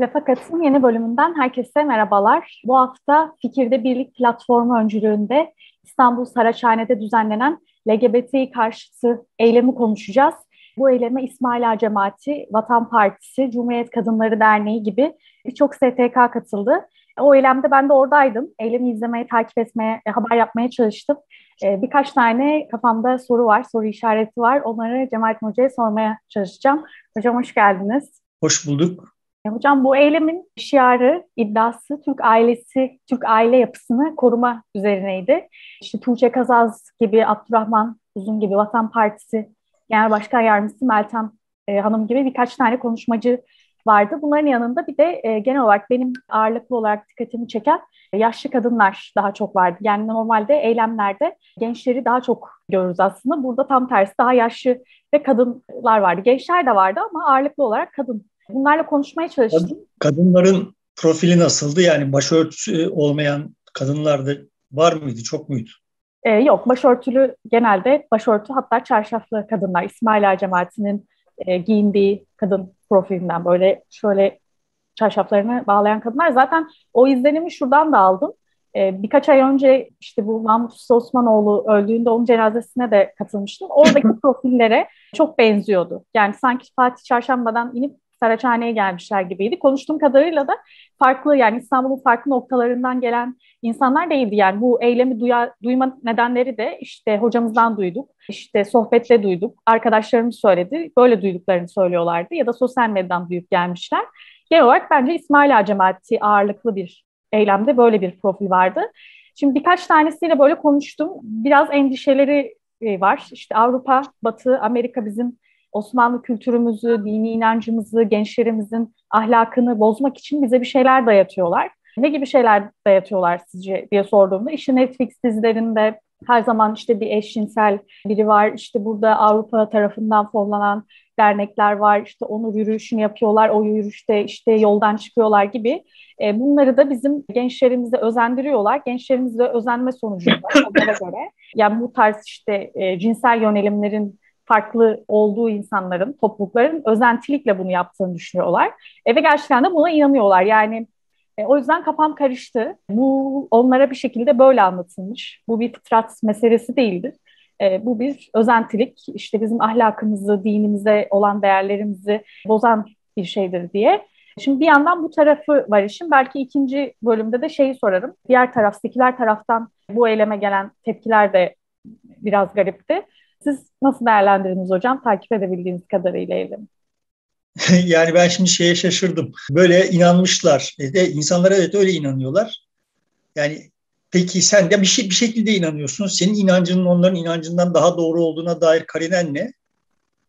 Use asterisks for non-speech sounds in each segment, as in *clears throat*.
Refakat'ın yeni bölümünden herkese merhabalar. Bu hafta Fikirde Birlik platformu öncülüğünde İstanbul Saraçhane'de düzenlenen LGBT karşıtı eylemi konuşacağız. Bu eyleme İsmail Ağa Cemaati, Vatan Partisi, Cumhuriyet Kadınları Derneği gibi birçok STK katıldı. O eylemde ben de oradaydım. Eylemi izlemeye, takip etmeye, haber yapmaya çalıştım. Ee, birkaç tane kafamda soru var, soru işareti var. Onları Cemalettin Hoca'ya sormaya çalışacağım. Hocam hoş geldiniz. Hoş bulduk. Hocam bu eylemin şiarı, iddiası Türk ailesi, Türk aile yapısını koruma üzerineydi. İşte Tuğçe Kazaz gibi, Abdurrahman Uzun gibi, Vatan Partisi Genel Başkan Yardımcısı Meltem e, Hanım gibi birkaç tane konuşmacı vardı. Bunların yanında bir de e, genel olarak benim ağırlıklı olarak dikkatimi çeken yaşlı kadınlar daha çok vardı. Yani normalde eylemlerde gençleri daha çok görürüz aslında. Burada tam tersi daha yaşlı ve kadınlar vardı. Gençler de vardı ama ağırlıklı olarak kadın Bunlarla konuşmaya çalıştım. Kadınların profili nasıldı? Yani başörtüsü olmayan kadınlar da var mıydı? Çok muydu? Ee, yok, başörtülü genelde başörtü hatta çarşaflı kadınlar. İsmail Ağa Cemaati'nin e, giyindiği kadın profilinden böyle şöyle çarşaflarını bağlayan kadınlar. Zaten o izlenimi şuradan da aldım. Ee, birkaç ay önce işte bu Mahmut Usta Osmanoğlu öldüğünde onun cenazesine de katılmıştım. Oradaki *laughs* profillere çok benziyordu. Yani sanki Fatih Çarşamba'dan inip Saraçhane'ye gelmişler gibiydi. Konuştuğum kadarıyla da farklı yani İstanbul'un farklı noktalarından gelen insanlar değildi. Yani bu eylemi duya, duyma nedenleri de işte hocamızdan duyduk, işte sohbette duyduk, arkadaşlarımız söyledi, böyle duyduklarını söylüyorlardı ya da sosyal medyadan duyup gelmişler. Genel olarak bence İsmail Ağa Cemaati ağırlıklı bir eylemde böyle bir profil vardı. Şimdi birkaç tanesiyle böyle konuştum. Biraz endişeleri e, var. İşte Avrupa, Batı, Amerika bizim Osmanlı kültürümüzü, dini inancımızı, gençlerimizin ahlakını bozmak için bize bir şeyler dayatıyorlar. Ne gibi şeyler dayatıyorlar sizce diye sorduğumda işte Netflix dizilerinde her zaman işte bir eşcinsel biri var. İşte burada Avrupa tarafından fonlanan dernekler var. İşte onu yürüyüşünü yapıyorlar. O yürüyüşte işte yoldan çıkıyorlar gibi. E, bunları da bizim gençlerimize özendiriyorlar. Gençlerimizde özenme sonucunda onlara göre. Yani bu tarz işte e, cinsel yönelimlerin farklı olduğu insanların, toplulukların özentilikle bunu yaptığını düşünüyorlar. E, ve gerçekten de buna inanıyorlar. Yani e, o yüzden kafam karıştı. Bu onlara bir şekilde böyle anlatılmış. Bu bir fıtrat meselesi değildir. E, bu bir özentilik, işte bizim ahlakımızı, dinimize olan değerlerimizi bozan bir şeydir diye. Şimdi bir yandan bu tarafı var işin. Belki ikinci bölümde de şeyi sorarım. Diğer taraf, seküler taraftan bu eyleme gelen tepkiler de biraz garipti. Siz nasıl değerlendirdiniz hocam takip edebildiğiniz kadarıyla eylemi? *laughs* yani ben şimdi şeye şaşırdım. Böyle inanmışlar. E de insanlar evet öyle inanıyorlar. Yani peki sen de bir, şey, bir şekilde inanıyorsun. Senin inancının onların inancından daha doğru olduğuna dair karinen ne?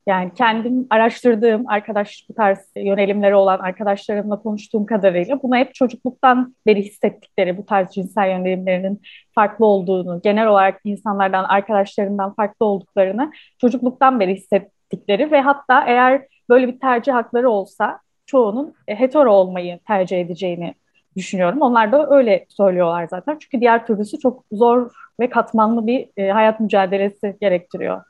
Yani kendim araştırdığım arkadaş bu tarz yönelimleri olan arkadaşlarımla konuştuğum kadarıyla bunu hep çocukluktan beri hissettikleri bu tarz cinsel yönelimlerinin farklı olduğunu, genel olarak insanlardan, arkadaşlarından farklı olduklarını çocukluktan beri hissettikleri ve hatta eğer böyle bir tercih hakları olsa çoğunun hetero olmayı tercih edeceğini düşünüyorum. Onlar da öyle söylüyorlar zaten. Çünkü diğer türlüsü çok zor ve katmanlı bir e, hayat mücadelesi gerektiriyor.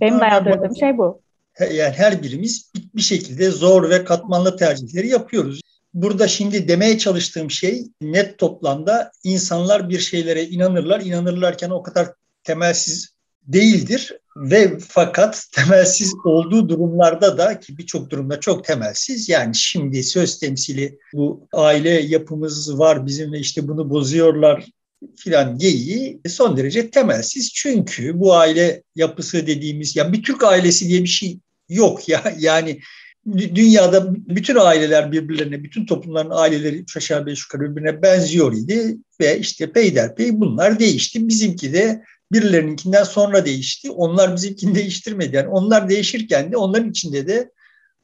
Benim dayandırdığım şey bu. Yani her birimiz bir şekilde zor ve katmanlı tercihleri yapıyoruz. Burada şimdi demeye çalıştığım şey net toplamda insanlar bir şeylere inanırlar. İnanırlarken o kadar temelsiz değildir ve fakat temelsiz olduğu durumlarda da ki birçok durumda çok temelsiz yani şimdi söz temsili bu aile yapımız var bizim ve işte bunu bozuyorlar filan geyiği son derece temelsiz. Çünkü bu aile yapısı dediğimiz, ya bir Türk ailesi diye bir şey yok ya. *laughs* Yani dünyada bütün aileler birbirlerine, bütün toplumların aileleri üç aşağı beş yukarı birbirine benziyor idi ve işte peyderpey bunlar değişti. Bizimki de birilerininkinden sonra değişti. Onlar bizimkini değiştirmedi. Yani onlar değişirken de onların içinde de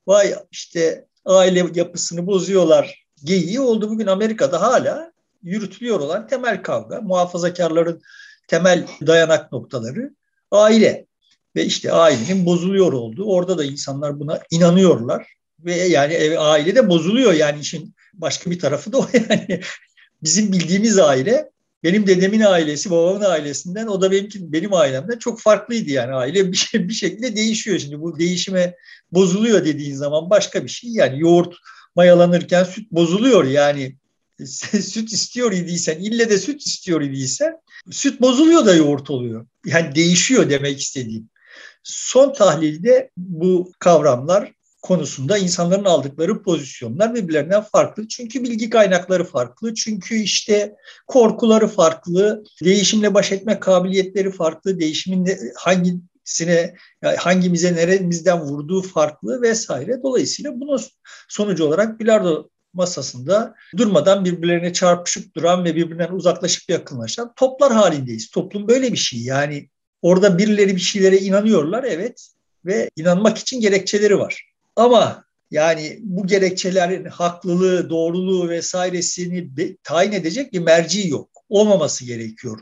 vay işte aile yapısını bozuyorlar geyiği oldu. Bugün Amerika'da hala yürütülüyor olan temel kavga, muhafazakarların temel dayanak noktaları aile. Ve işte ailenin bozuluyor olduğu, orada da insanlar buna inanıyorlar. Ve yani ev, aile de bozuluyor yani işin başka bir tarafı da o *laughs* yani. Bizim bildiğimiz aile, benim dedemin ailesi, babamın ailesinden, o da benim, benim ailemden çok farklıydı yani aile bir, şey, bir şekilde değişiyor. Şimdi bu değişime bozuluyor dediğin zaman başka bir şey yani yoğurt mayalanırken süt bozuluyor yani *laughs* süt istiyor idiysen, ille de süt istiyor idiysen süt bozuluyor da yoğurt oluyor. Yani değişiyor demek istediğim. Son tahlilde bu kavramlar konusunda insanların aldıkları pozisyonlar birbirlerinden farklı. Çünkü bilgi kaynakları farklı. Çünkü işte korkuları farklı. Değişimle baş etme kabiliyetleri farklı. Değişimin hangisine hangimize neremizden vurduğu farklı vesaire. Dolayısıyla bunun sonucu olarak bilardo masasında durmadan birbirlerine çarpışıp duran ve birbirinden uzaklaşıp yakınlaşan toplar halindeyiz. Toplum böyle bir şey. Yani orada birileri bir şeylere inanıyorlar evet ve inanmak için gerekçeleri var. Ama yani bu gerekçelerin haklılığı, doğruluğu vesairesini de, tayin edecek bir merci yok. Olmaması gerekiyor.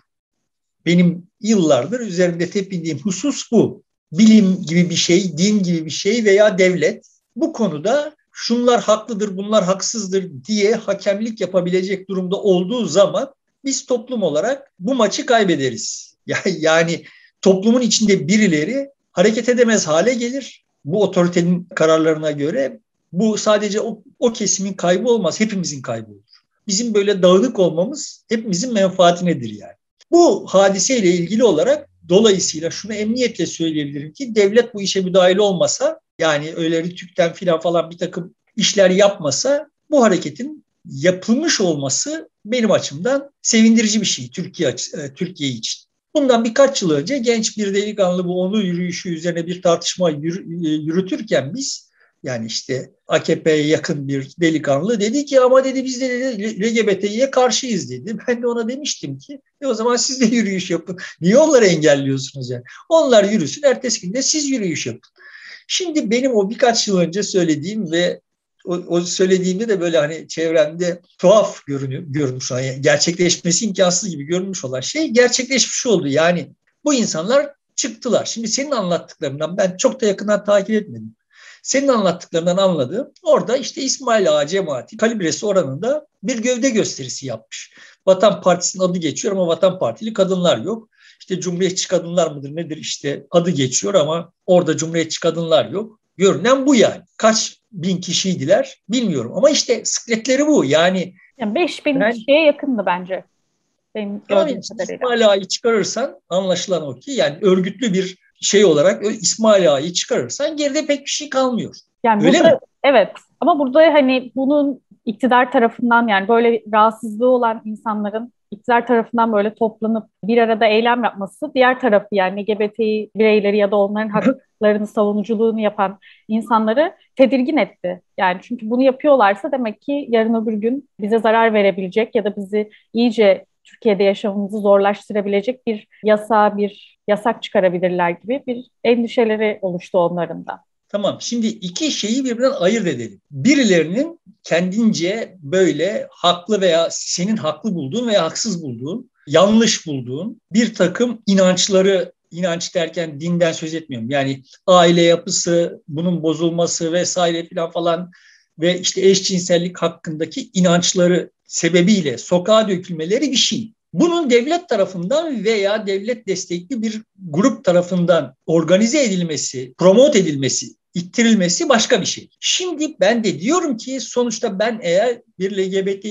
Benim yıllardır üzerinde tepindiğim husus bu. Bilim gibi bir şey, din gibi bir şey veya devlet bu konuda şunlar haklıdır, bunlar haksızdır diye hakemlik yapabilecek durumda olduğu zaman biz toplum olarak bu maçı kaybederiz. *laughs* Yani toplumun içinde birileri hareket edemez hale gelir. Bu otoritenin kararlarına göre bu sadece o, o kesimin kaybı olmaz, hepimizin kaybı olur. Bizim böyle dağınık olmamız hepimizin menfaatinedir yani. Bu hadiseyle ilgili olarak dolayısıyla şunu emniyetle söyleyebilirim ki devlet bu işe müdahil olmasa yani öyle Rütük'ten filan falan bir takım işler yapmasa bu hareketin yapılmış olması benim açımdan sevindirici bir şey Türkiye e, Türkiye için. Bundan birkaç yıl önce genç bir delikanlı bu onu yürüyüşü üzerine bir tartışma e, yürütürken biz yani işte AKP'ye yakın bir delikanlı dedi ki ama dedi biz de dedi, LGBT'ye karşıyız dedi. Ben de ona demiştim ki e o zaman siz de yürüyüş yapın. Niye onları engelliyorsunuz yani? Onlar yürüsün ertesi günde siz yürüyüş yapın. Şimdi benim o birkaç yıl önce söylediğim ve o, o söylediğimde de böyle hani çevremde tuhaf görünüyor, görünmüş olan, yani gerçekleşmesi imkansız gibi görünmüş olan şey gerçekleşmiş oldu. Yani bu insanlar çıktılar. Şimdi senin anlattıklarından ben çok da yakından takip etmedim. Senin anlattıklarından anladığım orada işte İsmail Ağa cemaati kalibresi oranında bir gövde gösterisi yapmış. Vatan Partisi'nin adı geçiyor ama Vatan Partili kadınlar yok. İşte Cumhuriyetçi kadınlar mıdır nedir işte adı geçiyor ama orada Cumhuriyetçi kadınlar yok. Görünen bu yani. Kaç bin kişiydiler bilmiyorum ama işte sıkletleri bu yani. yani 5 bin ben, kişiye yakındı bence. Benim yani İsmail Ağa'yı çıkarırsan anlaşılan o ki yani örgütlü bir şey olarak İsmail Ağa'yı çıkarırsan geride pek bir şey kalmıyor. Yani Öyle burada, mi? Evet ama burada hani bunun iktidar tarafından yani böyle rahatsızlığı olan insanların iktidar tarafından böyle toplanıp bir arada eylem yapması diğer tarafı yani LGBT bireyleri ya da onların haklarını savunuculuğunu yapan insanları tedirgin etti. Yani çünkü bunu yapıyorlarsa demek ki yarın öbür gün bize zarar verebilecek ya da bizi iyice Türkiye'de yaşamımızı zorlaştırabilecek bir yasa, bir yasak çıkarabilirler gibi bir endişeleri oluştu onların da. Tamam şimdi iki şeyi birbirinden ayırt edelim. Birilerinin kendince böyle haklı veya senin haklı bulduğun veya haksız bulduğun, yanlış bulduğun bir takım inançları inanç derken dinden söz etmiyorum. Yani aile yapısı, bunun bozulması vesaire falan falan ve işte eşcinsellik hakkındaki inançları sebebiyle sokağa dökülmeleri bir şey. Bunun devlet tarafından veya devlet destekli bir grup tarafından organize edilmesi, promote edilmesi, ittirilmesi başka bir şey. Şimdi ben de diyorum ki sonuçta ben eğer bir LGBT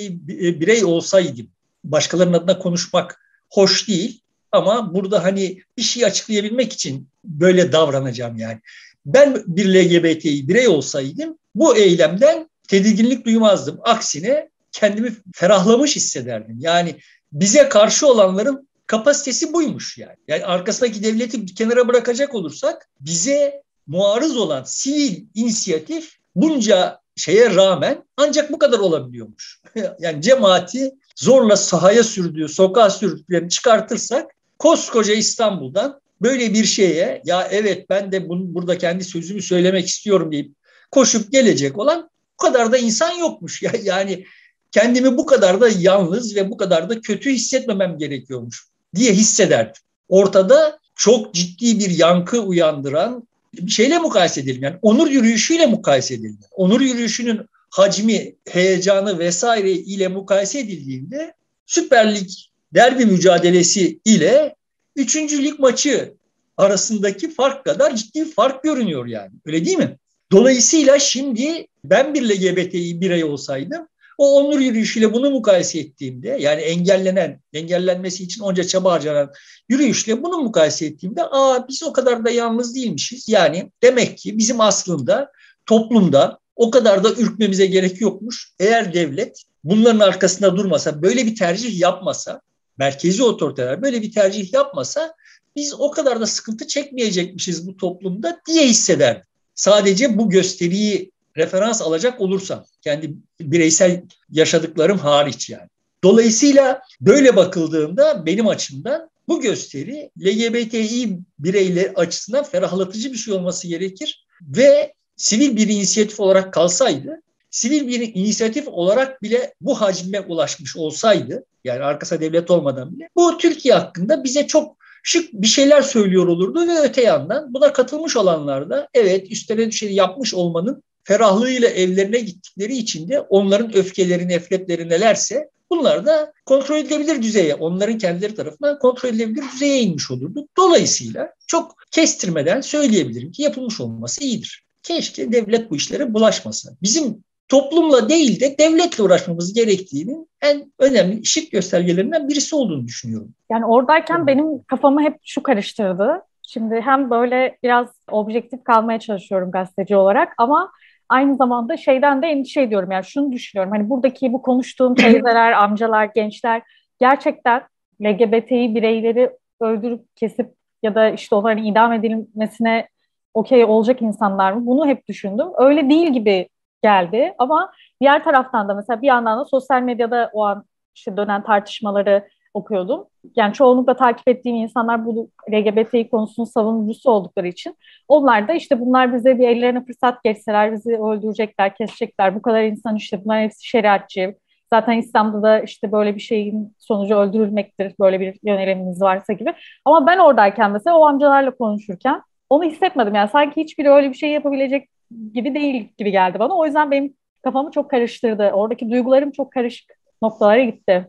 birey olsaydım, başkalarının adına konuşmak hoş değil ama burada hani bir şey açıklayabilmek için böyle davranacağım yani. Ben bir LGBT birey olsaydım bu eylemden tedirginlik duymazdım. Aksine kendimi ferahlamış hissederdim. Yani bize karşı olanların kapasitesi buymuş yani. Yani arkasındaki devleti kenara bırakacak olursak bize muarız olan sivil inisiyatif bunca şeye rağmen ancak bu kadar olabiliyormuş. *laughs* yani cemaati zorla sahaya sürdüğü, sokağa sürdüklerini çıkartırsak koskoca İstanbul'dan böyle bir şeye ya evet ben de bunu, burada kendi sözümü söylemek istiyorum deyip koşup gelecek olan bu kadar da insan yokmuş. *laughs* Ya, yani kendimi bu kadar da yalnız ve bu kadar da kötü hissetmemem gerekiyormuş diye hissederdim. Ortada çok ciddi bir yankı uyandıran şeyle mukayese edelim. Yani onur yürüyüşüyle mukayese edelim. Onur yürüyüşünün hacmi, heyecanı vesaire ile mukayese edildiğinde Süper Lig derbi mücadelesi ile üçüncülük maçı arasındaki fark kadar ciddi fark görünüyor yani. Öyle değil mi? Dolayısıyla şimdi Ben bir LGBTİ birey olsaydım o onur yürüyüşüyle bunu mukayese ettiğimde yani engellenen, engellenmesi için onca çaba harcanan yürüyüşle bunu mukayese ettiğimde aa biz o kadar da yalnız değilmişiz. Yani demek ki bizim aslında toplumda o kadar da ürkmemize gerek yokmuş. Eğer devlet bunların arkasında durmasa, böyle bir tercih yapmasa, merkezi otoriteler böyle bir tercih yapmasa biz o kadar da sıkıntı çekmeyecekmişiz bu toplumda diye hissederdim. Sadece bu gösteriyi referans alacak olursam kendi bireysel yaşadıklarım hariç yani. Dolayısıyla böyle bakıldığında benim açımdan bu gösteri LGBTİ bireyler açısından ferahlatıcı bir şey olması gerekir ve sivil bir inisiyatif olarak kalsaydı, sivil bir inisiyatif olarak bile bu hacme ulaşmış olsaydı, yani arkasında devlet olmadan bile, bu Türkiye hakkında bize çok şık bir şeyler söylüyor olurdu ve öte yandan buna katılmış olanlar da evet üstlerine düşeni yapmış olmanın ferahlığıyla evlerine gittikleri için de onların öfkeleri, nefretleri nelerse bunlar da kontrol edilebilir düzeye, onların kendileri tarafından kontrol edilebilir düzeye inmiş olurdu. Dolayısıyla çok kestirmeden söyleyebilirim ki yapılmış olması iyidir. Keşke devlet bu işlere bulaşmasa. Bizim toplumla değil de devletle uğraşmamız gerektiğinin en önemli ışık göstergelerinden birisi olduğunu düşünüyorum. Yani oradayken benim kafamı hep şu karıştırdı. Şimdi hem böyle biraz objektif kalmaya çalışıyorum gazeteci olarak ama aynı zamanda şeyden de endişe ediyorum. Yani şunu düşünüyorum. Hani buradaki bu konuştuğum teyzeler, *clears throat* amcalar, gençler gerçekten LGBTİ bireyleri öldürüp kesip ya da işte onların idam edilmesine okey olacak insanlar mı? Bunu hep düşündüm. Öyle değil gibi geldi ama diğer taraftan da mesela bir yandan da sosyal medyada o an işte dönen tartışmaları okuyordum. Yani çoğunlukla takip ettiğim insanlar bu LGBT konusunun savunucusu oldukları için onlar da işte bunlar bize bir ellerine fırsat geçseler bizi öldürecekler, kesecekler. Bu kadar insan işte bunlar hepsi şeriatçı. Zaten İslam'da da işte böyle bir şeyin sonucu öldürülmektir. Böyle bir yönelimimiz varsa gibi. Ama ben oradayken mesela o amcalarla konuşurken onu hissetmedim. Yani sanki hiçbiri öyle bir şey yapabilecek gibi değil gibi geldi bana. O yüzden benim kafamı çok karıştırdı. Oradaki duygularım çok karışık noktalara gitti.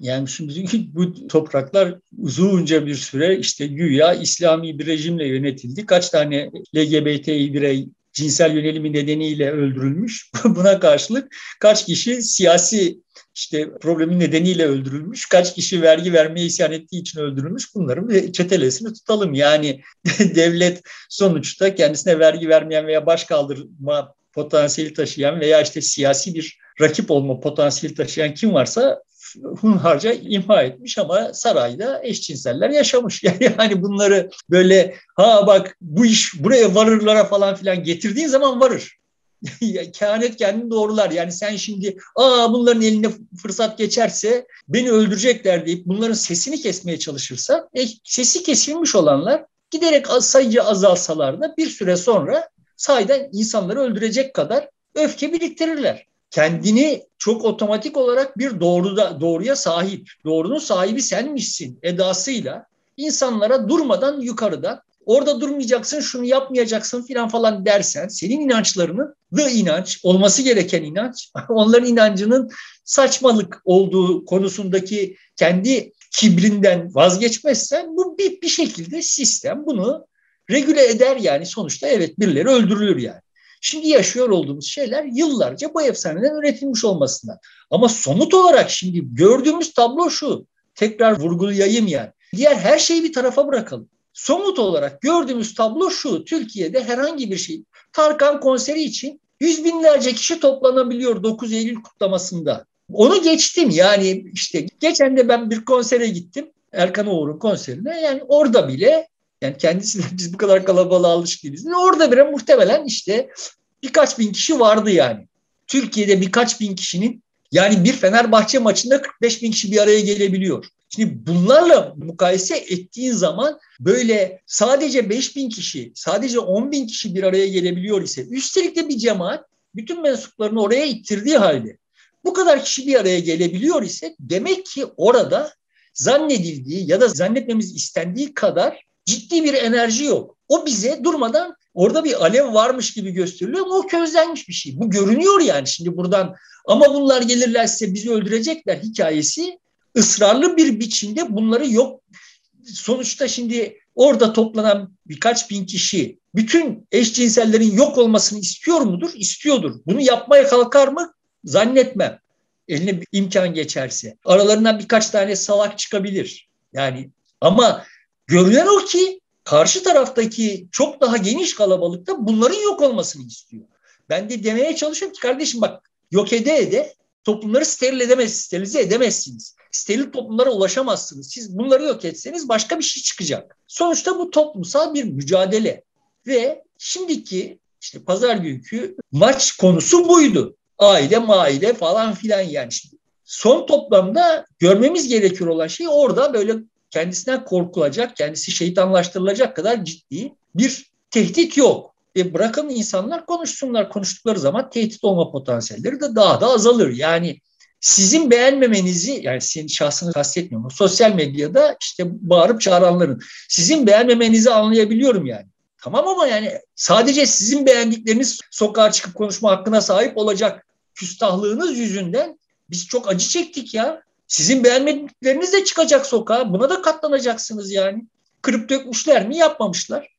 Yani şimdi bu topraklar uzunca bir süre işte güya İslami bir rejimle yönetildi. Kaç tane LGBTİ birey cinsel yönelimi nedeniyle öldürülmüş. *laughs* Buna karşılık kaç kişi siyasi işte problemin nedeniyle öldürülmüş, kaç kişi vergi vermeye isyan ettiği için öldürülmüş bunların çetelesini tutalım. Yani *laughs* devlet sonuçta kendisine vergi vermeyen veya baş kaldırma potansiyeli taşıyan veya işte siyasi bir rakip olma potansiyeli taşıyan kim varsa hunharca imha etmiş ama sarayda eşcinseller yaşamış. *laughs* Yani bunları böyle ha bak bu iş buraya varırlara falan filan getirdiğin zaman varır. *laughs* Kehanet kendini doğrular. Yani sen şimdi aa bunların eline fırsat geçerse beni öldürecekler deyip bunların sesini kesmeye çalışırsa e, sesi kesilmiş olanlar giderek sayıcı azalsalar da bir süre sonra sahiden insanları öldürecek kadar öfke biriktirirler kendini çok otomatik olarak bir doğruda doğruya sahip, doğrunun sahibi senmişsin edasıyla insanlara durmadan yukarıdan orada durmayacaksın, şunu yapmayacaksın filan falan dersen senin inançlarının the inanç, olması gereken inanç, *laughs* onların inancının saçmalık olduğu konusundaki kendi kibrinden vazgeçmezsen bu bir, bir şekilde sistem bunu regüle eder yani sonuçta evet birileri öldürülür yani. Şimdi yaşıyor olduğumuz şeyler yıllarca bu efsaneden üretilmiş olmasından. Ama somut olarak şimdi gördüğümüz tablo şu. Tekrar vurgulayayım yani. Diğer her şeyi bir tarafa bırakalım. Somut olarak gördüğümüz tablo şu. Türkiye'de herhangi bir şey. Tarkan konseri için yüz binlerce kişi toplanabiliyor 9 Eylül kutlamasında. Onu geçtim yani işte geçen de ben bir konsere gittim. Erkan Oğur'un konserine yani orada bile yani kendisi de biz bu kadar kalabalığa alışık değiliz. Orada bile muhtemelen işte birkaç bin kişi vardı yani. Türkiye'de birkaç bin kişinin yani bir Fenerbahçe maçında 45 bin kişi bir araya gelebiliyor. Şimdi bunlarla mukayese ettiğin zaman böyle sadece 5 bin kişi, sadece 10 bin kişi bir araya gelebiliyor ise üstelik de bir cemaat bütün mensuplarını oraya ittirdiği halde bu kadar kişi bir araya gelebiliyor ise demek ki orada zannedildiği ya da zannetmemiz istendiği kadar ciddi bir enerji yok. O bize durmadan orada bir alev varmış gibi gösteriliyor ama o közlenmiş bir şey. Bu görünüyor yani şimdi buradan ama bunlar gelirlerse bizi öldürecekler hikayesi ısrarlı bir biçimde bunları yok. Sonuçta şimdi orada toplanan birkaç bin kişi bütün eşcinsellerin yok olmasını istiyor mudur? İstiyordur. Bunu yapmaya kalkar mı? Zannetmem. Eline bir imkan geçerse. Aralarından birkaç tane salak çıkabilir. Yani ama görünen o ki karşı taraftaki çok daha geniş kalabalıkta bunların yok olmasını istiyor. Ben de demeye çalışıyorum ki kardeşim bak yok ede ede toplumları steril edemezsiniz, sterilize edemezsiniz. Steril toplumlara ulaşamazsınız. Siz bunları yok etseniz başka bir şey çıkacak. Sonuçta bu toplumsal bir mücadele. Ve şimdiki işte pazar günkü maç konusu buydu. Aile maile falan filan yani. Şimdi son toplamda görmemiz gerekiyor olan şey orada böyle kendisinden korkulacak, kendisi şeytanlaştırılacak kadar ciddi bir tehdit yok. E bırakın insanlar konuşsunlar. Konuştukları zaman tehdit olma potansiyelleri de daha da azalır. Yani sizin beğenmemenizi yani senin şahsını kastetmiyorum. Sosyal medyada işte bağırıp çağıranların sizin beğenmemenizi anlayabiliyorum yani. Tamam ama yani sadece sizin beğendikleriniz sokağa çıkıp konuşma hakkına sahip olacak küstahlığınız yüzünden biz çok acı çektik ya. Sizin beğenmedikleriniz de çıkacak sokağa. Buna da katlanacaksınız yani. Kırıp dökmüşler mi? Yapmamışlar.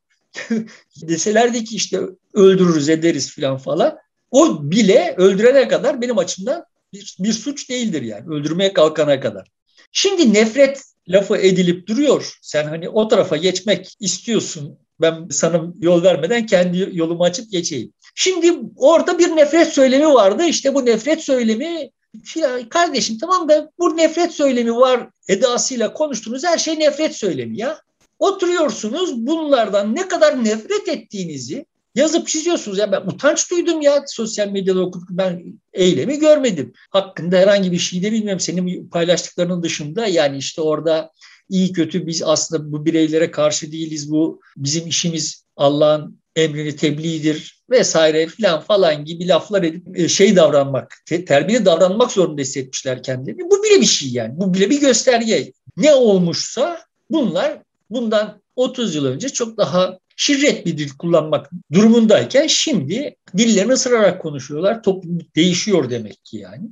*laughs* Deselerdi ki işte öldürürüz ederiz falan falan. O bile öldürene kadar benim açımdan bir, bir suç değildir yani. Öldürmeye kalkana kadar. Şimdi nefret lafı edilip duruyor. Sen hani o tarafa geçmek istiyorsun. Ben sana yol vermeden kendi yolumu açıp geçeyim. Şimdi orada bir nefret söylemi vardı. İşte bu nefret söylemi kardeşim tamam da bu nefret söylemi var edasıyla konuştuğunuz her şey nefret söylemi ya. Oturuyorsunuz bunlardan ne kadar nefret ettiğinizi yazıp çiziyorsunuz. Ya ben utanç duydum ya sosyal medyada okuduk ben eylemi görmedim. Hakkında herhangi bir şey de bilmiyorum. Senin paylaştıklarının dışında yani işte orada iyi kötü biz aslında bu bireylere karşı değiliz. Bu bizim işimiz Allah'ın emrini tebliğdir vesaire filan falan gibi laflar edip e, şey davranmak, terbiyeli davranmak zorunda hissetmişler kendilerini. Bu bile bir şey yani. Bu bile bir gösterge. Ne olmuşsa bunlar bundan 30 yıl önce çok daha şirret bir dil kullanmak durumundayken şimdi dillerini ısırarak konuşuyorlar. Toplum değişiyor demek ki yani.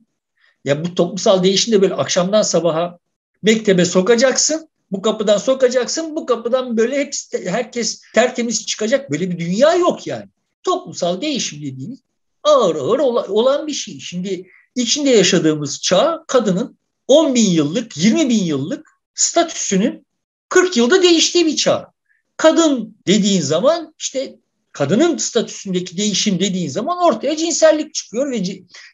Ya bu toplumsal değişim de böyle akşamdan sabaha mektebe sokacaksın. Bu kapıdan sokacaksın. Bu kapıdan böyle hepsi, herkes tertemiz çıkacak. Böyle bir dünya yok yani. Toplumsal değişim dediğimiz ağır ağır olan bir şey. Şimdi içinde yaşadığımız çağ kadının 10 bin yıllık, 20 bin yıllık statüsünün 40 yılda değiştiği bir çağ. Kadın dediğin zaman işte kadının statüsündeki değişim dediğin zaman ortaya cinsellik çıkıyor ve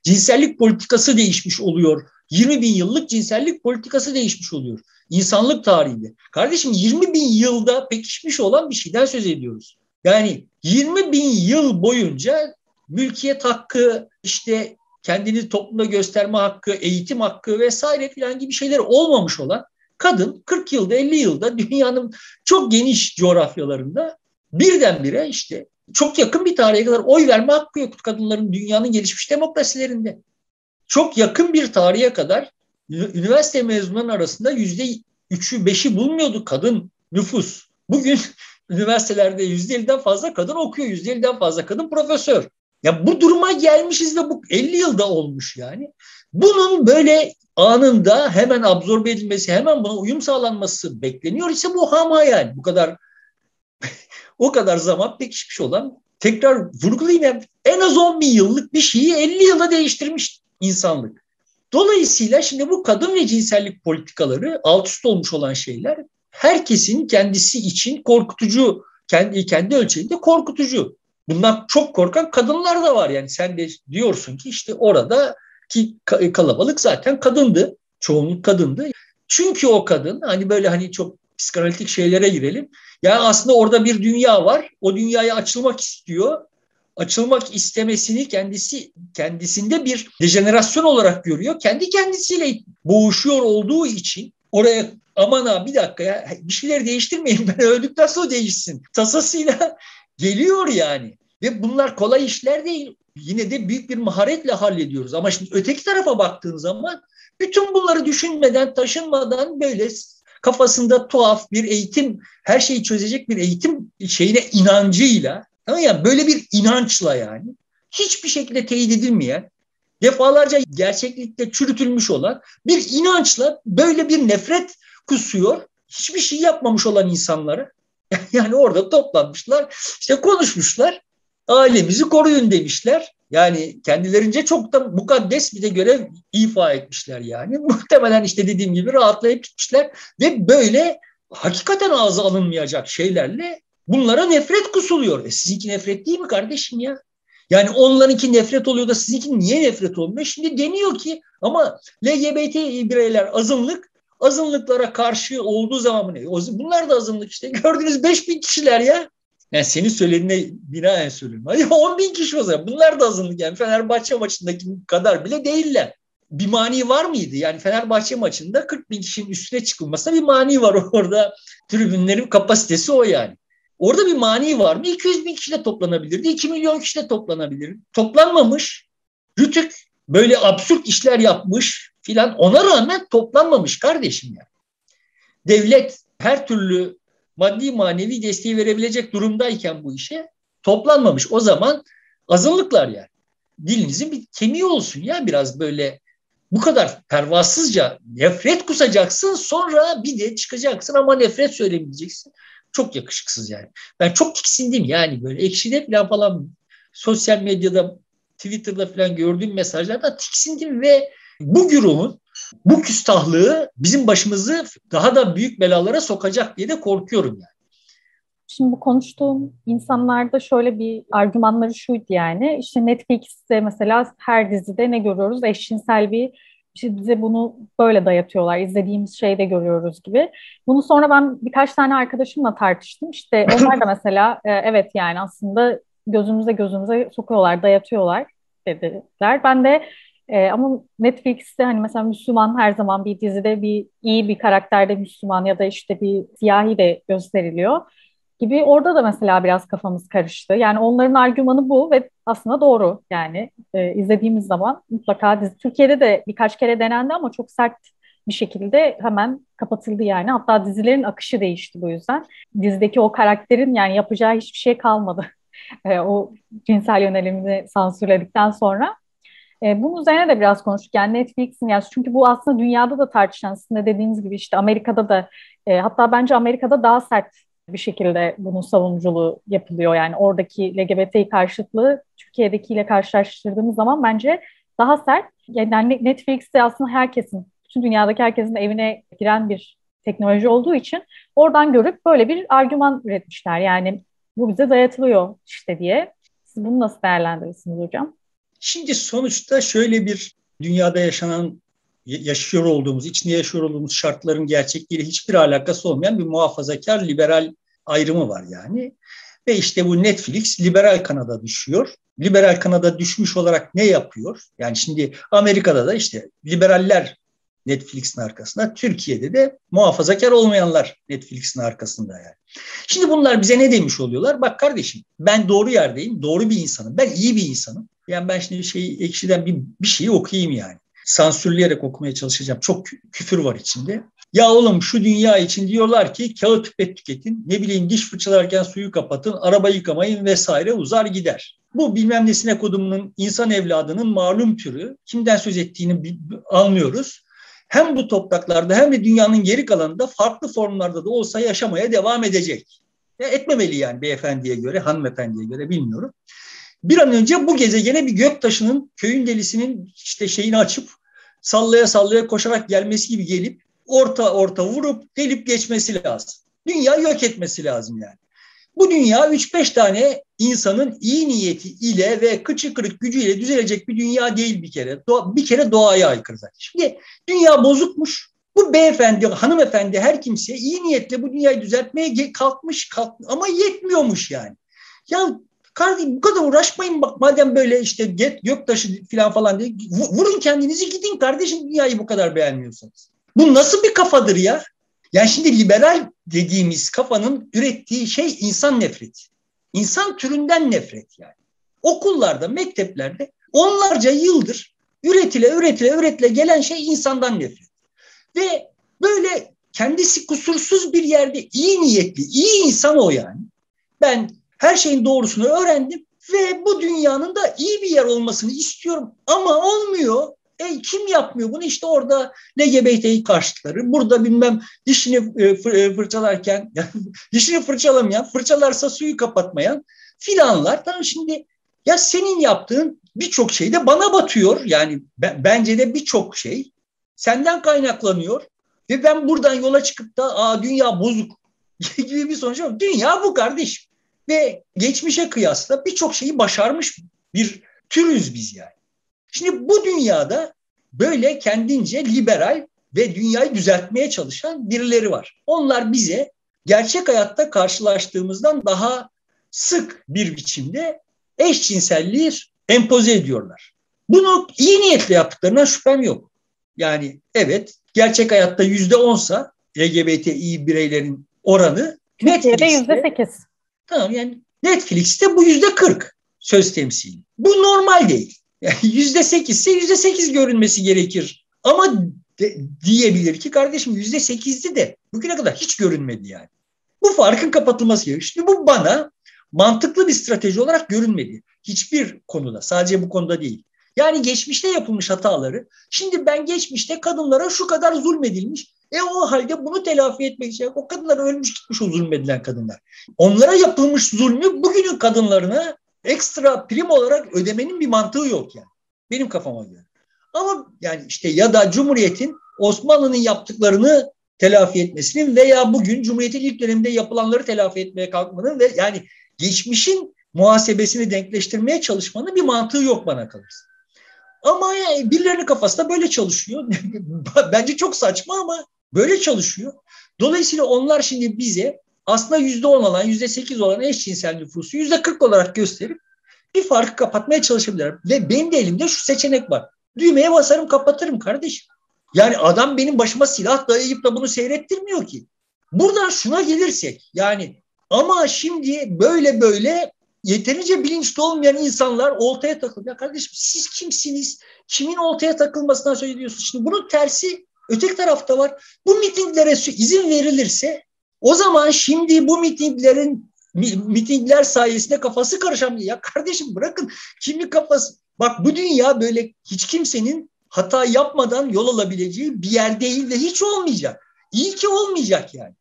cinsellik politikası değişmiş oluyor. 20 bin yıllık cinsellik politikası değişmiş oluyor. İnsanlık tarihinde. Kardeşim 20 bin yılda pekişmiş olan bir şeyden söz ediyoruz. Yani 20 bin yıl boyunca mülkiyet hakkı, işte kendini toplumda gösterme hakkı, eğitim hakkı vesaire filan gibi şeyler olmamış olan kadın 40 yılda 50 yılda dünyanın çok geniş coğrafyalarında birdenbire işte çok yakın bir tarihe kadar oy verme hakkı yok kadınların dünyanın gelişmiş demokrasilerinde. Çok yakın bir tarihe kadar üniversite mezunlarının arasında yüzde üçü beşi bulmuyordu kadın nüfus. Bugün *laughs* üniversitelerde yüzde elliden fazla kadın okuyor, yüzde elliden fazla kadın profesör. Ya bu duruma gelmişiz ve bu 50 yılda olmuş yani. Bunun böyle anında hemen absorbe edilmesi, hemen buna uyum sağlanması bekleniyor ise bu ham hayal. Bu kadar *laughs* o kadar zaman pekişmiş olan tekrar vurgulayayım en az 10 bin yıllık bir şeyi 50 yılda değiştirmiş insanlık. Dolayısıyla şimdi bu kadın ve cinsellik politikaları alt üst olmuş olan şeyler herkesin kendisi için korkutucu, kendi, kendi ölçeğinde korkutucu. Bundan çok korkan kadınlar da var. Yani sen de diyorsun ki işte orada ki kalabalık zaten kadındı. Çoğunluk kadındı. Çünkü o kadın hani böyle hani çok psikanalitik şeylere girelim. Yani aslında orada bir dünya var. O dünyaya açılmak istiyor. Açılmak istemesini kendisi kendisinde bir dejenerasyon olarak görüyor. Kendi kendisiyle boğuşuyor olduğu için oraya aman ha bir dakika ya bir şeyleri değiştirmeyin *laughs* ben öldükten sonra değişsin tasasıyla *laughs* geliyor yani. Ve bunlar kolay işler değil. Yine de büyük bir maharetle hallediyoruz. Ama şimdi öteki tarafa baktığın zaman bütün bunları düşünmeden, taşınmadan böyle kafasında tuhaf bir eğitim, her şeyi çözecek bir eğitim şeyine inancıyla, tamam ya böyle bir inançla yani hiçbir şekilde teyit edilmeyen, defalarca gerçeklikte çürütülmüş olan bir inançla böyle bir nefret kusuyor. Hiçbir şey yapmamış olan insanlara *laughs* Yani orada toplanmışlar, işte konuşmuşlar. Ailemizi koruyun demişler. Yani kendilerince çok da mukaddes bir de görev ifa etmişler yani. *laughs* Muhtemelen işte dediğim gibi rahatlayıp gitmişler ve böyle hakikaten ağza alınmayacak şeylerle bunlara nefret kusuluyor. E sizinki nefret değil mi kardeşim ya? Yani onlarınki nefret oluyor da sizinki niye nefret olmuyor? Şimdi deniyor ki ama LGBT bireyler azınlık, azınlıklara karşı olduğu zaman ne? Bunlar da azınlık işte. Gördüğünüz 5 bin kişiler ya. Yani senin söylediğine binaen söylüyorum. Hadi *laughs* 10 bin kişi o zaman. Bunlar da azınlık yani. Fenerbahçe maçındaki kadar bile değiller. Bir mani var mıydı? Yani Fenerbahçe maçında 40 bin kişinin üstüne çıkılmasına bir mani var *laughs* orada. Tribünlerin kapasitesi o yani. Orada bir mani var mı? 200 bin kişi de toplanabilirdi. 2 milyon kişi de toplanabilir. Toplanmamış. Rütük böyle absürt işler yapmış filan. Ona rağmen toplanmamış kardeşim yani. Devlet her türlü maddi manevi desteği verebilecek durumdayken bu işe toplanmamış. O zaman azınlıklar yani. Dilinizin bir kemiği olsun ya biraz böyle bu kadar pervasızca nefret kusacaksın sonra bir de çıkacaksın ama nefret söylemeyeceksin. Çok yakışıksız yani. Ben çok tiksindim yani böyle ekşide falan falan sosyal medyada Twitter'da falan gördüğüm mesajlarda tiksindim ve bu güruhun bu küstahlığı bizim başımızı daha da büyük belalara sokacak diye de korkuyorum yani. Şimdi bu konuştuğum insanlarda şöyle bir argümanları şuydu yani. İşte Netflix'te mesela her dizide ne görüyoruz? Eşcinsel bir işte bize bunu böyle dayatıyorlar. İzlediğimiz şeyi de görüyoruz gibi. Bunu sonra ben birkaç tane arkadaşımla tartıştım. İşte *laughs* onlar da mesela e, evet yani aslında gözümüze gözümüze sokuyorlar, dayatıyorlar dediler. Ben de e, ama Netflix'te hani mesela Müslüman her zaman bir dizide bir iyi bir karakterde Müslüman ya da işte bir siyahi de gösteriliyor gibi orada da mesela biraz kafamız karıştı. Yani onların argümanı bu ve aslında doğru yani e, izlediğimiz zaman mutlaka dizi. Türkiye'de de birkaç kere denendi ama çok sert bir şekilde hemen kapatıldı yani. Hatta dizilerin akışı değişti bu yüzden. Dizideki o karakterin yani yapacağı hiçbir şey kalmadı. *laughs* E, o cinsel yönelimini sansürledikten sonra. E, bunun üzerine de biraz konuştuk. Yani Netflix'in yani çünkü bu aslında dünyada da tartışan sizin de dediğiniz gibi işte Amerika'da da e, hatta bence Amerika'da daha sert bir şekilde bunun savunuculuğu yapılıyor. Yani oradaki LGBT karşıtlığı Türkiye'dekiyle karşılaştırdığımız zaman bence daha sert. Yani Netflix'te aslında herkesin, bütün dünyadaki herkesin evine giren bir teknoloji olduğu için oradan görüp böyle bir argüman üretmişler. Yani bu bize dayatılıyor işte diye. Siz bunu nasıl değerlendirirsiniz hocam? Şimdi sonuçta şöyle bir dünyada yaşanan yaşıyor olduğumuz, içinde yaşıyor olduğumuz şartların gerçekliğiyle hiçbir alakası olmayan bir muhafazakar liberal ayrımı var yani. Ve işte bu Netflix liberal kanada düşüyor. Liberal kanada düşmüş olarak ne yapıyor? Yani şimdi Amerika'da da işte liberaller Netflix'in arkasında, Türkiye'de de muhafazakar olmayanlar Netflix'in arkasında yani. Şimdi bunlar bize ne demiş oluyorlar? Bak kardeşim ben doğru yerdeyim, doğru bir insanım, ben iyi bir insanım. Yani ben şimdi şey ekşiden bir, bir şeyi okuyayım yani. Sansürleyerek okumaya çalışacağım. Çok küfür var içinde. Ya oğlum şu dünya için diyorlar ki kağıt pipet tüketin, ne bileyim diş fırçalarken suyu kapatın, araba yıkamayın vesaire uzar gider. Bu bilmem nesine kodumunun insan evladının malum türü. Kimden söz ettiğini anlıyoruz. Hem bu topraklarda hem de dünyanın geri kalanında farklı formlarda da olsa yaşamaya devam edecek. Ya etmemeli yani beyefendiye göre, hanımefendiye göre bilmiyorum. Bir an önce bu gezegene bir gök taşının köyün delisinin işte şeyini açıp sallaya sallaya koşarak gelmesi gibi gelip orta orta vurup delip geçmesi lazım. Dünya yok etmesi lazım yani. Bu dünya 3-5 tane insanın iyi niyeti ile ve kıçı kırık gücüyle düzelecek bir dünya değil bir kere. bir kere doğaya aykırı zaten. Şimdi dünya bozukmuş. Bu beyefendi, hanımefendi her kimse iyi niyetle bu dünyayı düzeltmeye kalkmış, kalkmış ama yetmiyormuş yani. Ya kardeşim bu kadar uğraşmayın bak madem böyle işte get göktaşı falan falan diye vurun kendinizi gidin kardeşim dünyayı bu kadar beğenmiyorsanız. Bu nasıl bir kafadır ya? Yani şimdi liberal dediğimiz kafanın ürettiği şey insan nefreti. İnsan türünden nefret yani. Okullarda, mekteplerde onlarca yıldır üretile üretile üretile gelen şey insandan nefret. Ve böyle kendisi kusursuz bir yerde iyi niyetli, iyi insan o yani. Ben her şeyin doğrusunu öğrendim ve bu dünyanın da iyi bir yer olmasını istiyorum ama olmuyor. E kim yapmıyor bunu? İşte orada LGBTİ karşıtları, burada bilmem dişini e, fırçalarken, *laughs* dişini fırçalamayan, fırçalarsa suyu kapatmayan filanlar. Tamam şimdi ya senin yaptığın birçok şey de bana batıyor. Yani bence de birçok şey senden kaynaklanıyor. Ve ben buradan yola çıkıp da Aa, dünya bozuk *laughs* gibi bir sonuç yok. Dünya bu kardeşim. Ve geçmişe kıyasla birçok şeyi başarmış bir türüz biz yani. Şimdi bu dünyada böyle kendince liberal ve dünyayı düzeltmeye çalışan birileri var. Onlar bize gerçek hayatta karşılaştığımızdan daha sık bir biçimde eşcinselliği empoze ediyorlar. Bunu iyi niyetle yaptıklarına şüphem yok. Yani evet gerçek hayatta yüzde onsa LGBTİ bireylerin oranı Türkiye'de yüzde sekiz. Tamam yani Netflix'te bu yüzde kırk söz temsili. Bu normal değil. Yüzde sekizse yüzde sekiz görünmesi gerekir. Ama de, diyebilir ki kardeşim yüzde sekizdi de bugüne kadar hiç görünmedi yani. Bu farkın kapatılması gerekiyor. Şimdi bu bana mantıklı bir strateji olarak görünmedi. Hiçbir konuda sadece bu konuda değil. Yani geçmişte yapılmış hataları şimdi ben geçmişte kadınlara şu kadar zulmedilmiş e o halde bunu telafi etmek için o kadınlar ölmüş gitmiş o zulmedilen kadınlar. Onlara yapılmış zulmü bugünün kadınlarına ekstra prim olarak ödemenin bir mantığı yok yani. Benim kafama göre. Ama yani işte ya da Cumhuriyet'in Osmanlı'nın yaptıklarını telafi etmesinin veya bugün Cumhuriyet'in ilk döneminde yapılanları telafi etmeye kalkmanın ve yani geçmişin muhasebesini denkleştirmeye çalışmanın bir mantığı yok bana kalırsa. Ama yani birilerinin kafasında böyle çalışıyor. *laughs* Bence çok saçma ama böyle çalışıyor. Dolayısıyla onlar şimdi bize aslında yüzde on olan, yüzde sekiz olan eşcinsel nüfusu yüzde kırk olarak gösterip bir farkı kapatmaya çalışabilirler. Ve benim de elimde şu seçenek var. Düğmeye basarım kapatırım kardeşim. Yani adam benim başıma silah dayayıp da bunu seyrettirmiyor ki. Buradan şuna gelirsek yani ama şimdi böyle böyle yeterince bilinçli olmayan insanlar oltaya takılıyor. Ya kardeşim siz kimsiniz? Kimin oltaya takılmasından söz ediyorsunuz? Şimdi bunun tersi öteki tarafta var. Bu mitinglere izin verilirse o zaman şimdi bu mitinglerin mitingler sayesinde kafası karışan ya kardeşim bırakın kimin kafası bak bu dünya böyle hiç kimsenin hata yapmadan yol alabileceği bir yer değil ve hiç olmayacak. İyi ki olmayacak yani.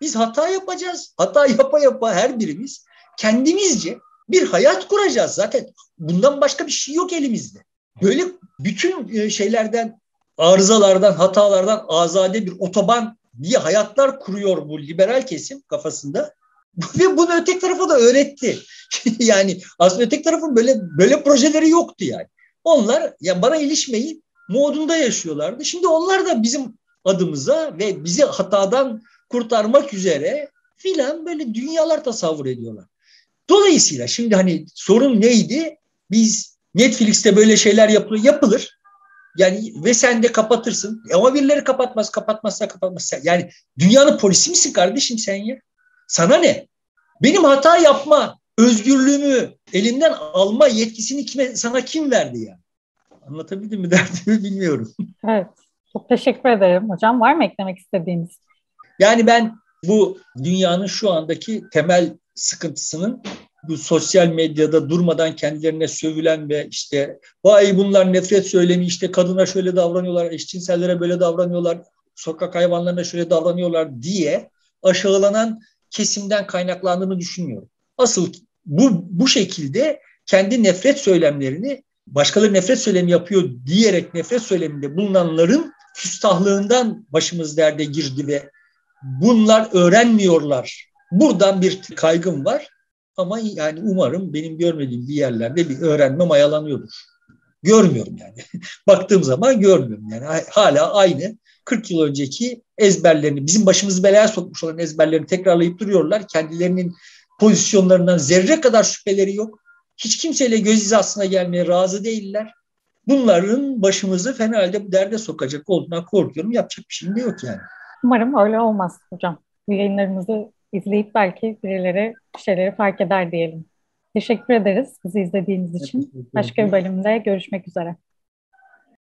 Biz hata yapacağız. Hata yapa yapa her birimiz kendimizce bir hayat kuracağız. Zaten bundan başka bir şey yok elimizde. Böyle bütün e, şeylerden, arızalardan, hatalardan azade bir otoban diye hayatlar kuruyor bu liberal kesim kafasında. *laughs* Ve bunu ötek tarafa da öğretti. *laughs* yani aslında ötek tarafın böyle böyle projeleri yoktu yani. Onlar ya bana ilişmeyin modunda yaşıyorlardı. Şimdi onlar da bizim adımıza ve bizi hatadan kurtarmak üzere filan böyle dünyalar tasavvur ediyorlar. Dolayısıyla şimdi hani sorun neydi? Biz Netflix'te böyle şeyler yapılır. Yani ve sen de kapatırsın. E ama birileri kapatmaz, kapatmazsa kapatmaz. Yani dünyanın polisi misin kardeşim sen ya? Sana ne? Benim hata yapma özgürlüğümü elimden alma yetkisini kime, sana kim verdi ya? Anlatabildim mi *laughs* derdimi bilmiyorum. Evet. Çok teşekkür ederim hocam. Var mı eklemek istediğiniz? Yani ben bu dünyanın şu andaki temel sıkıntısının bu sosyal medyada durmadan kendilerine sövülen ve işte vay bunlar nefret söylemi işte kadına şöyle davranıyorlar, eşcinsellere böyle davranıyorlar, sokak hayvanlarına şöyle davranıyorlar diye aşağılanan kesimden kaynaklandığını düşünmüyorum. Asıl bu bu şekilde kendi nefret söylemlerini başkaları nefret söylemi yapıyor diyerek nefret söyleminde bulunanların küstahlığından başımız derde girdi ve bunlar öğrenmiyorlar. Buradan bir kaygım var ama yani umarım benim görmediğim bir yerlerde bir öğrenme mayalanıyordur. Görmüyorum yani. *laughs* Baktığım zaman görmüyorum yani. Hala aynı 40 yıl önceki ezberlerini, bizim başımızı belaya sokmuş olan ezberlerini tekrarlayıp duruyorlar. Kendilerinin pozisyonlarından zerre kadar şüpheleri yok. Hiç kimseyle göz hizasına gelmeye razı değiller. Bunların başımızı fena halde bu derde sokacak olduğuna korkuyorum. Yapacak bir şeyim de yok yani. Umarım öyle olmaz hocam. Yayınlarımızı izleyip belki birileri bir şeyleri fark eder diyelim. Teşekkür ederiz bizi izlediğiniz için. Başka bir bölümde görüşmek üzere.